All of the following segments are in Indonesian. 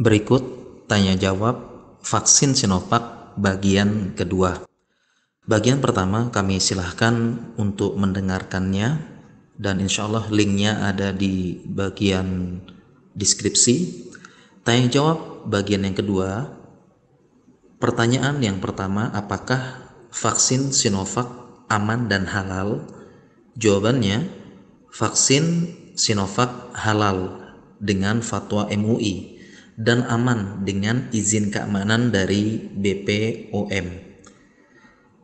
Berikut tanya jawab vaksin Sinovac bagian kedua. Bagian pertama kami silahkan untuk mendengarkannya dan insya Allah linknya ada di bagian deskripsi. Tanya jawab bagian yang kedua. Pertanyaan yang pertama, apakah vaksin Sinovac aman dan halal? Jawabannya, vaksin Sinovac halal dengan fatwa MUI dan aman dengan izin keamanan dari BPOM.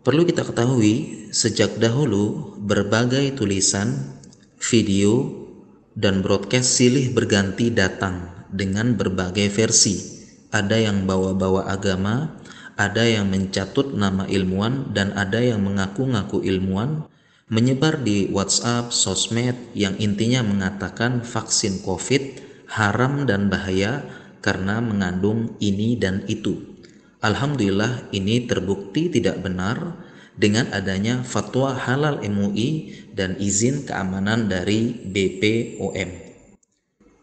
Perlu kita ketahui, sejak dahulu berbagai tulisan, video, dan broadcast silih berganti datang dengan berbagai versi. Ada yang bawa-bawa agama, ada yang mencatut nama ilmuwan, dan ada yang mengaku-ngaku ilmuwan, menyebar di WhatsApp, sosmed yang intinya mengatakan vaksin COVID haram dan bahaya karena mengandung ini dan itu. Alhamdulillah ini terbukti tidak benar dengan adanya fatwa halal MUI dan izin keamanan dari BPOM.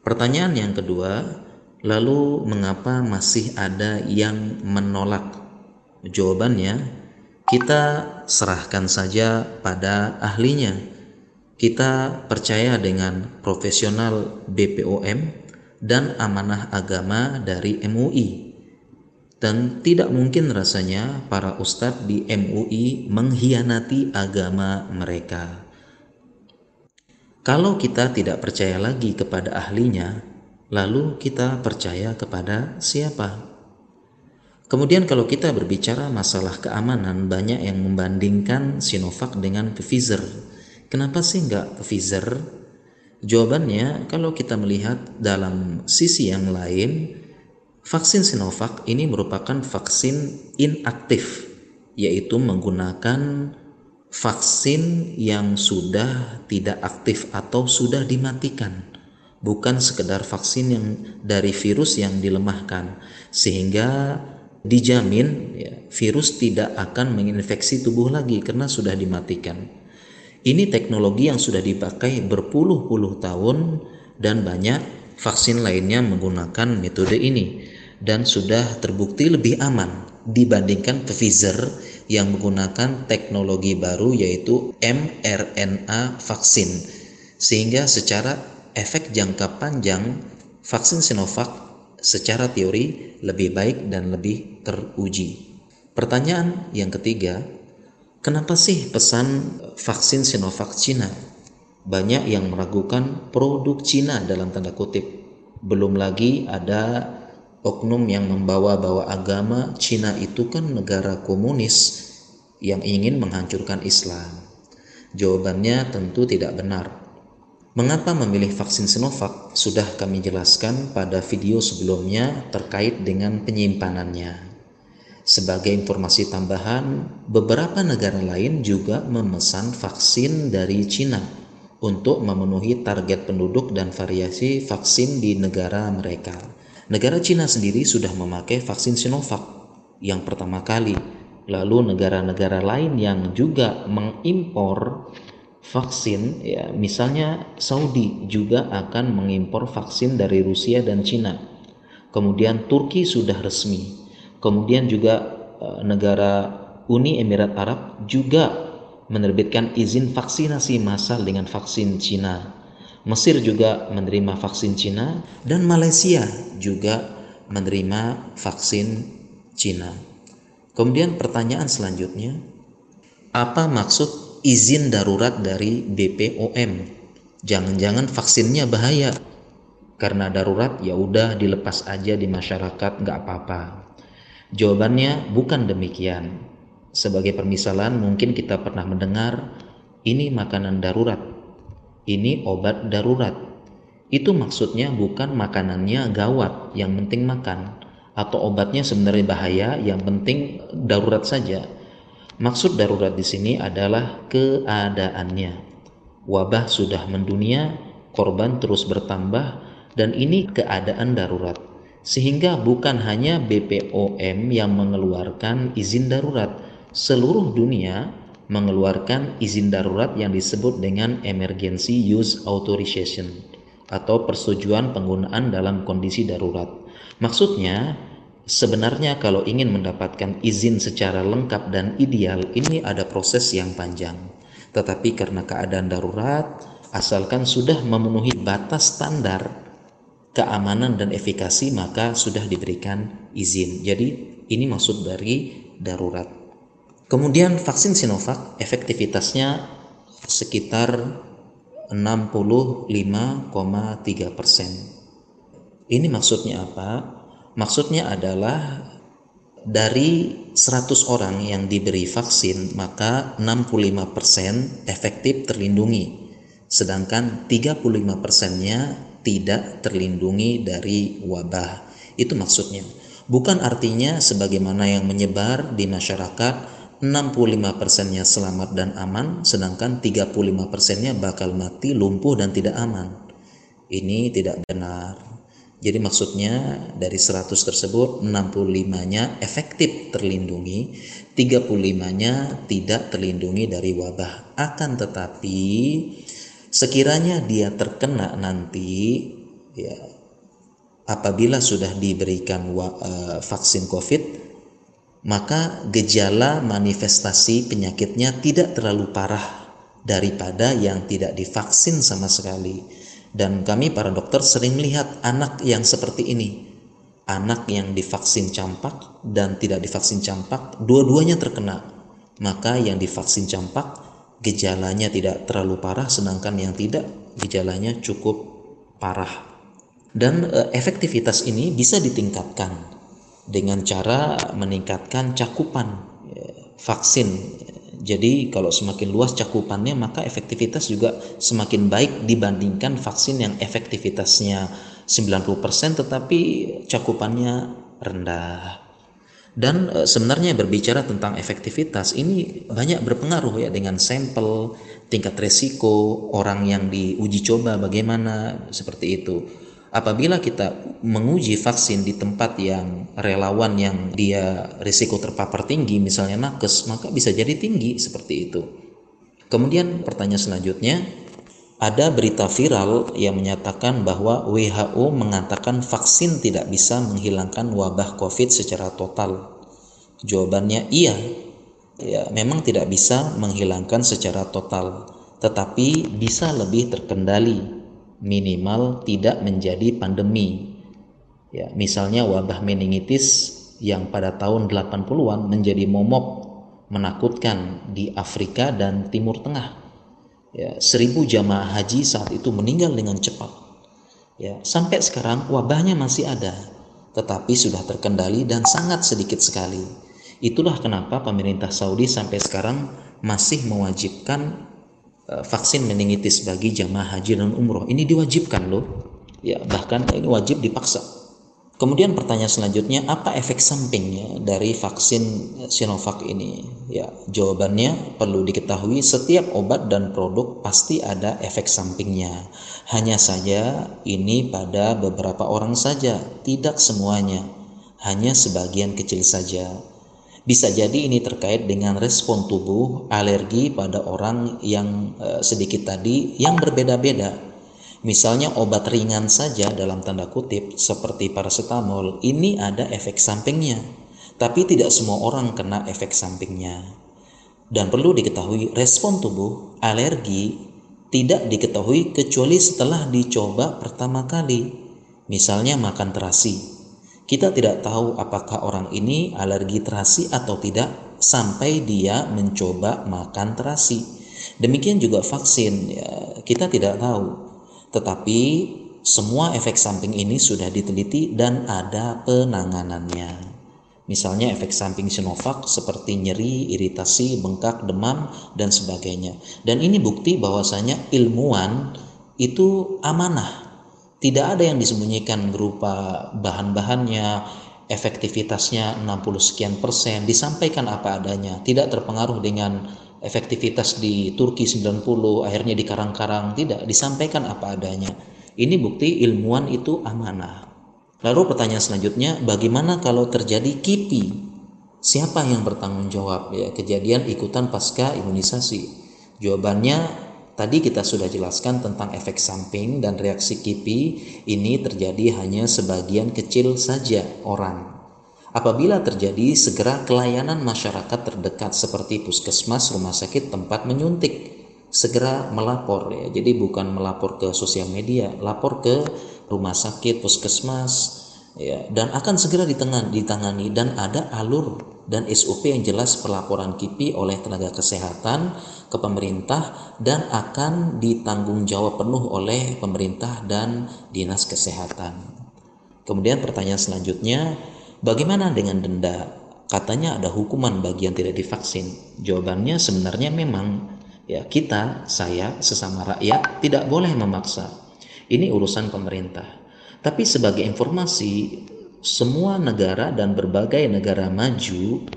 Pertanyaan yang kedua, lalu mengapa masih ada yang menolak? Jawabannya, kita serahkan saja pada ahlinya. Kita percaya dengan profesional BPOM dan amanah agama dari MUI. Dan tidak mungkin rasanya para ustadz di MUI mengkhianati agama mereka. Kalau kita tidak percaya lagi kepada ahlinya, lalu kita percaya kepada siapa? Kemudian kalau kita berbicara masalah keamanan, banyak yang membandingkan Sinovac dengan Pfizer. Kenapa sih nggak Pfizer? Jawabannya, kalau kita melihat dalam sisi yang lain, vaksin Sinovac ini merupakan vaksin inaktif, yaitu menggunakan vaksin yang sudah tidak aktif atau sudah dimatikan, bukan sekedar vaksin yang dari virus yang dilemahkan, sehingga dijamin ya, virus tidak akan menginfeksi tubuh lagi karena sudah dimatikan. Ini teknologi yang sudah dipakai berpuluh-puluh tahun dan banyak vaksin lainnya menggunakan metode ini dan sudah terbukti lebih aman dibandingkan Pfizer yang menggunakan teknologi baru yaitu mRNA vaksin. Sehingga secara efek jangka panjang vaksin Sinovac secara teori lebih baik dan lebih teruji. Pertanyaan yang ketiga, Kenapa sih pesan vaksin Sinovac Cina? Banyak yang meragukan produk Cina dalam tanda kutip. Belum lagi ada oknum yang membawa-bawa agama Cina itu kan negara komunis yang ingin menghancurkan Islam. Jawabannya tentu tidak benar. Mengapa memilih vaksin Sinovac? Sudah kami jelaskan pada video sebelumnya terkait dengan penyimpanannya. Sebagai informasi tambahan, beberapa negara lain juga memesan vaksin dari Cina untuk memenuhi target penduduk dan variasi vaksin di negara mereka. Negara Cina sendiri sudah memakai vaksin Sinovac yang pertama kali. Lalu negara-negara lain yang juga mengimpor vaksin, ya misalnya Saudi juga akan mengimpor vaksin dari Rusia dan Cina. Kemudian Turki sudah resmi Kemudian juga eh, negara Uni Emirat Arab juga menerbitkan izin vaksinasi massal dengan vaksin Cina. Mesir juga menerima vaksin Cina dan Malaysia juga menerima vaksin Cina. Kemudian pertanyaan selanjutnya, apa maksud izin darurat dari BPOM? Jangan-jangan vaksinnya bahaya. Karena darurat ya udah dilepas aja di masyarakat nggak apa-apa. Jawabannya bukan demikian. Sebagai permisalan mungkin kita pernah mendengar ini makanan darurat. Ini obat darurat. Itu maksudnya bukan makanannya gawat, yang penting makan atau obatnya sebenarnya bahaya, yang penting darurat saja. Maksud darurat di sini adalah keadaannya. Wabah sudah mendunia, korban terus bertambah, dan ini keadaan darurat sehingga bukan hanya BPOM yang mengeluarkan izin darurat, seluruh dunia mengeluarkan izin darurat yang disebut dengan emergency use authorization atau persetujuan penggunaan dalam kondisi darurat. Maksudnya, sebenarnya kalau ingin mendapatkan izin secara lengkap dan ideal, ini ada proses yang panjang. Tetapi karena keadaan darurat, asalkan sudah memenuhi batas standar keamanan dan efikasi, maka sudah diberikan izin. Jadi, ini maksud dari darurat. Kemudian vaksin Sinovac efektivitasnya sekitar 65,3 persen. Ini maksudnya apa? Maksudnya adalah dari 100 orang yang diberi vaksin maka 65 persen efektif terlindungi sedangkan 35 persennya tidak terlindungi dari wabah itu maksudnya bukan artinya sebagaimana yang menyebar di masyarakat 65 persennya selamat dan aman, sedangkan 35 persennya bakal mati, lumpuh dan tidak aman. Ini tidak benar. Jadi maksudnya dari 100 tersebut 65-nya efektif terlindungi, 35-nya tidak terlindungi dari wabah. Akan tetapi sekiranya dia terkena nanti ya apabila sudah diberikan uh, vaksin Covid maka gejala manifestasi penyakitnya tidak terlalu parah daripada yang tidak divaksin sama sekali. Dan kami para dokter sering melihat anak yang seperti ini. Anak yang divaksin campak dan tidak divaksin campak, dua-duanya terkena. Maka yang divaksin campak gejalanya tidak terlalu parah sedangkan yang tidak gejalanya cukup parah. Dan e, efektivitas ini bisa ditingkatkan dengan cara meningkatkan cakupan ya, vaksin. Jadi kalau semakin luas cakupannya maka efektivitas juga semakin baik dibandingkan vaksin yang efektivitasnya 90% tetapi cakupannya rendah. Dan e, sebenarnya berbicara tentang efektivitas ini banyak berpengaruh ya dengan sampel, tingkat resiko, orang yang diuji coba bagaimana seperti itu. Apabila kita menguji vaksin di tempat yang relawan yang dia risiko terpapar tinggi misalnya nakes maka bisa jadi tinggi seperti itu. Kemudian pertanyaan selanjutnya ada berita viral yang menyatakan bahwa WHO mengatakan vaksin tidak bisa menghilangkan wabah COVID secara total. Jawabannya iya, ya memang tidak bisa menghilangkan secara total, tetapi bisa lebih terkendali minimal tidak menjadi pandemi. Ya, misalnya wabah meningitis yang pada tahun 80-an menjadi momok menakutkan di Afrika dan Timur Tengah. Ya, seribu jamaah haji saat itu meninggal dengan cepat. Ya, sampai sekarang wabahnya masih ada, tetapi sudah terkendali dan sangat sedikit sekali. Itulah kenapa pemerintah Saudi sampai sekarang masih mewajibkan Eh, vaksin meningitis bagi jamaah haji dan umroh ini diwajibkan loh ya bahkan ini wajib dipaksa kemudian pertanyaan selanjutnya apa efek sampingnya dari vaksin Sinovac ini? Ya jawabannya perlu diketahui setiap obat dan produk pasti ada efek sampingnya. Hanya saja ini pada beberapa orang saja tidak semuanya. Hanya sebagian kecil saja. Bisa jadi ini terkait dengan respon tubuh alergi pada orang yang e, sedikit tadi yang berbeda-beda. Misalnya obat ringan saja dalam tanda kutip seperti paracetamol ini ada efek sampingnya. Tapi tidak semua orang kena efek sampingnya. Dan perlu diketahui respon tubuh alergi tidak diketahui kecuali setelah dicoba pertama kali. Misalnya makan terasi kita tidak tahu apakah orang ini alergi terasi atau tidak sampai dia mencoba makan terasi. Demikian juga vaksin, ya, kita tidak tahu. Tetapi semua efek samping ini sudah diteliti dan ada penanganannya. Misalnya efek samping Sinovac seperti nyeri, iritasi, bengkak, demam, dan sebagainya. Dan ini bukti bahwasanya ilmuwan itu amanah tidak ada yang disembunyikan berupa bahan-bahannya, efektivitasnya 60 sekian persen, disampaikan apa adanya, tidak terpengaruh dengan efektivitas di Turki 90, akhirnya di karang-karang, tidak, disampaikan apa adanya. Ini bukti ilmuwan itu amanah. Lalu pertanyaan selanjutnya, bagaimana kalau terjadi KIPI? Siapa yang bertanggung jawab ya kejadian ikutan pasca imunisasi? Jawabannya Tadi kita sudah jelaskan tentang efek samping dan reaksi KIPI ini terjadi hanya sebagian kecil saja orang. Apabila terjadi, segera kelayanan masyarakat terdekat seperti puskesmas, rumah sakit, tempat menyuntik. Segera melapor ya. Jadi bukan melapor ke sosial media, lapor ke rumah sakit, puskesmas, ya dan akan segera ditangani, ditangani dan ada alur dan SOP yang jelas pelaporan KIPI oleh tenaga kesehatan ke pemerintah dan akan ditanggung jawab penuh oleh pemerintah dan dinas kesehatan. Kemudian pertanyaan selanjutnya, bagaimana dengan denda? Katanya ada hukuman bagi yang tidak divaksin. Jawabannya sebenarnya memang ya kita, saya sesama rakyat tidak boleh memaksa. Ini urusan pemerintah tapi sebagai informasi, semua negara dan berbagai negara maju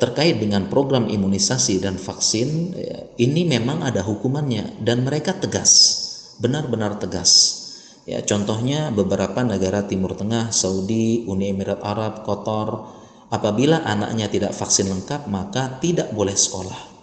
terkait dengan program imunisasi dan vaksin ya, ini memang ada hukumannya dan mereka tegas, benar-benar tegas. Ya, contohnya beberapa negara Timur Tengah, Saudi, Uni Emirat Arab, Qatar, apabila anaknya tidak vaksin lengkap maka tidak boleh sekolah.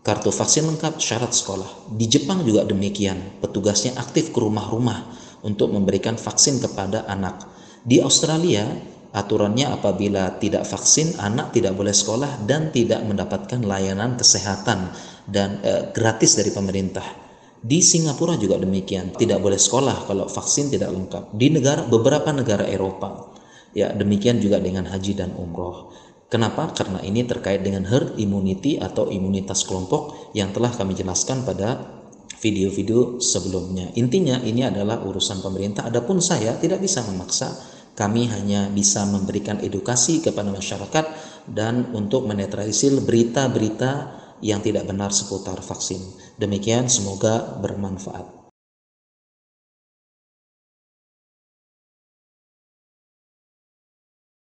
Kartu vaksin lengkap syarat sekolah. Di Jepang juga demikian, petugasnya aktif ke rumah-rumah untuk memberikan vaksin kepada anak. Di Australia, aturannya apabila tidak vaksin, anak tidak boleh sekolah dan tidak mendapatkan layanan kesehatan dan e, gratis dari pemerintah. Di Singapura juga demikian, tidak boleh sekolah kalau vaksin tidak lengkap. Di negara beberapa negara Eropa, ya demikian juga dengan haji dan umroh. Kenapa? Karena ini terkait dengan herd immunity atau imunitas kelompok yang telah kami jelaskan pada video-video sebelumnya. Intinya ini adalah urusan pemerintah. Adapun saya tidak bisa memaksa. Kami hanya bisa memberikan edukasi kepada masyarakat dan untuk menetralisir berita-berita yang tidak benar seputar vaksin. Demikian semoga bermanfaat.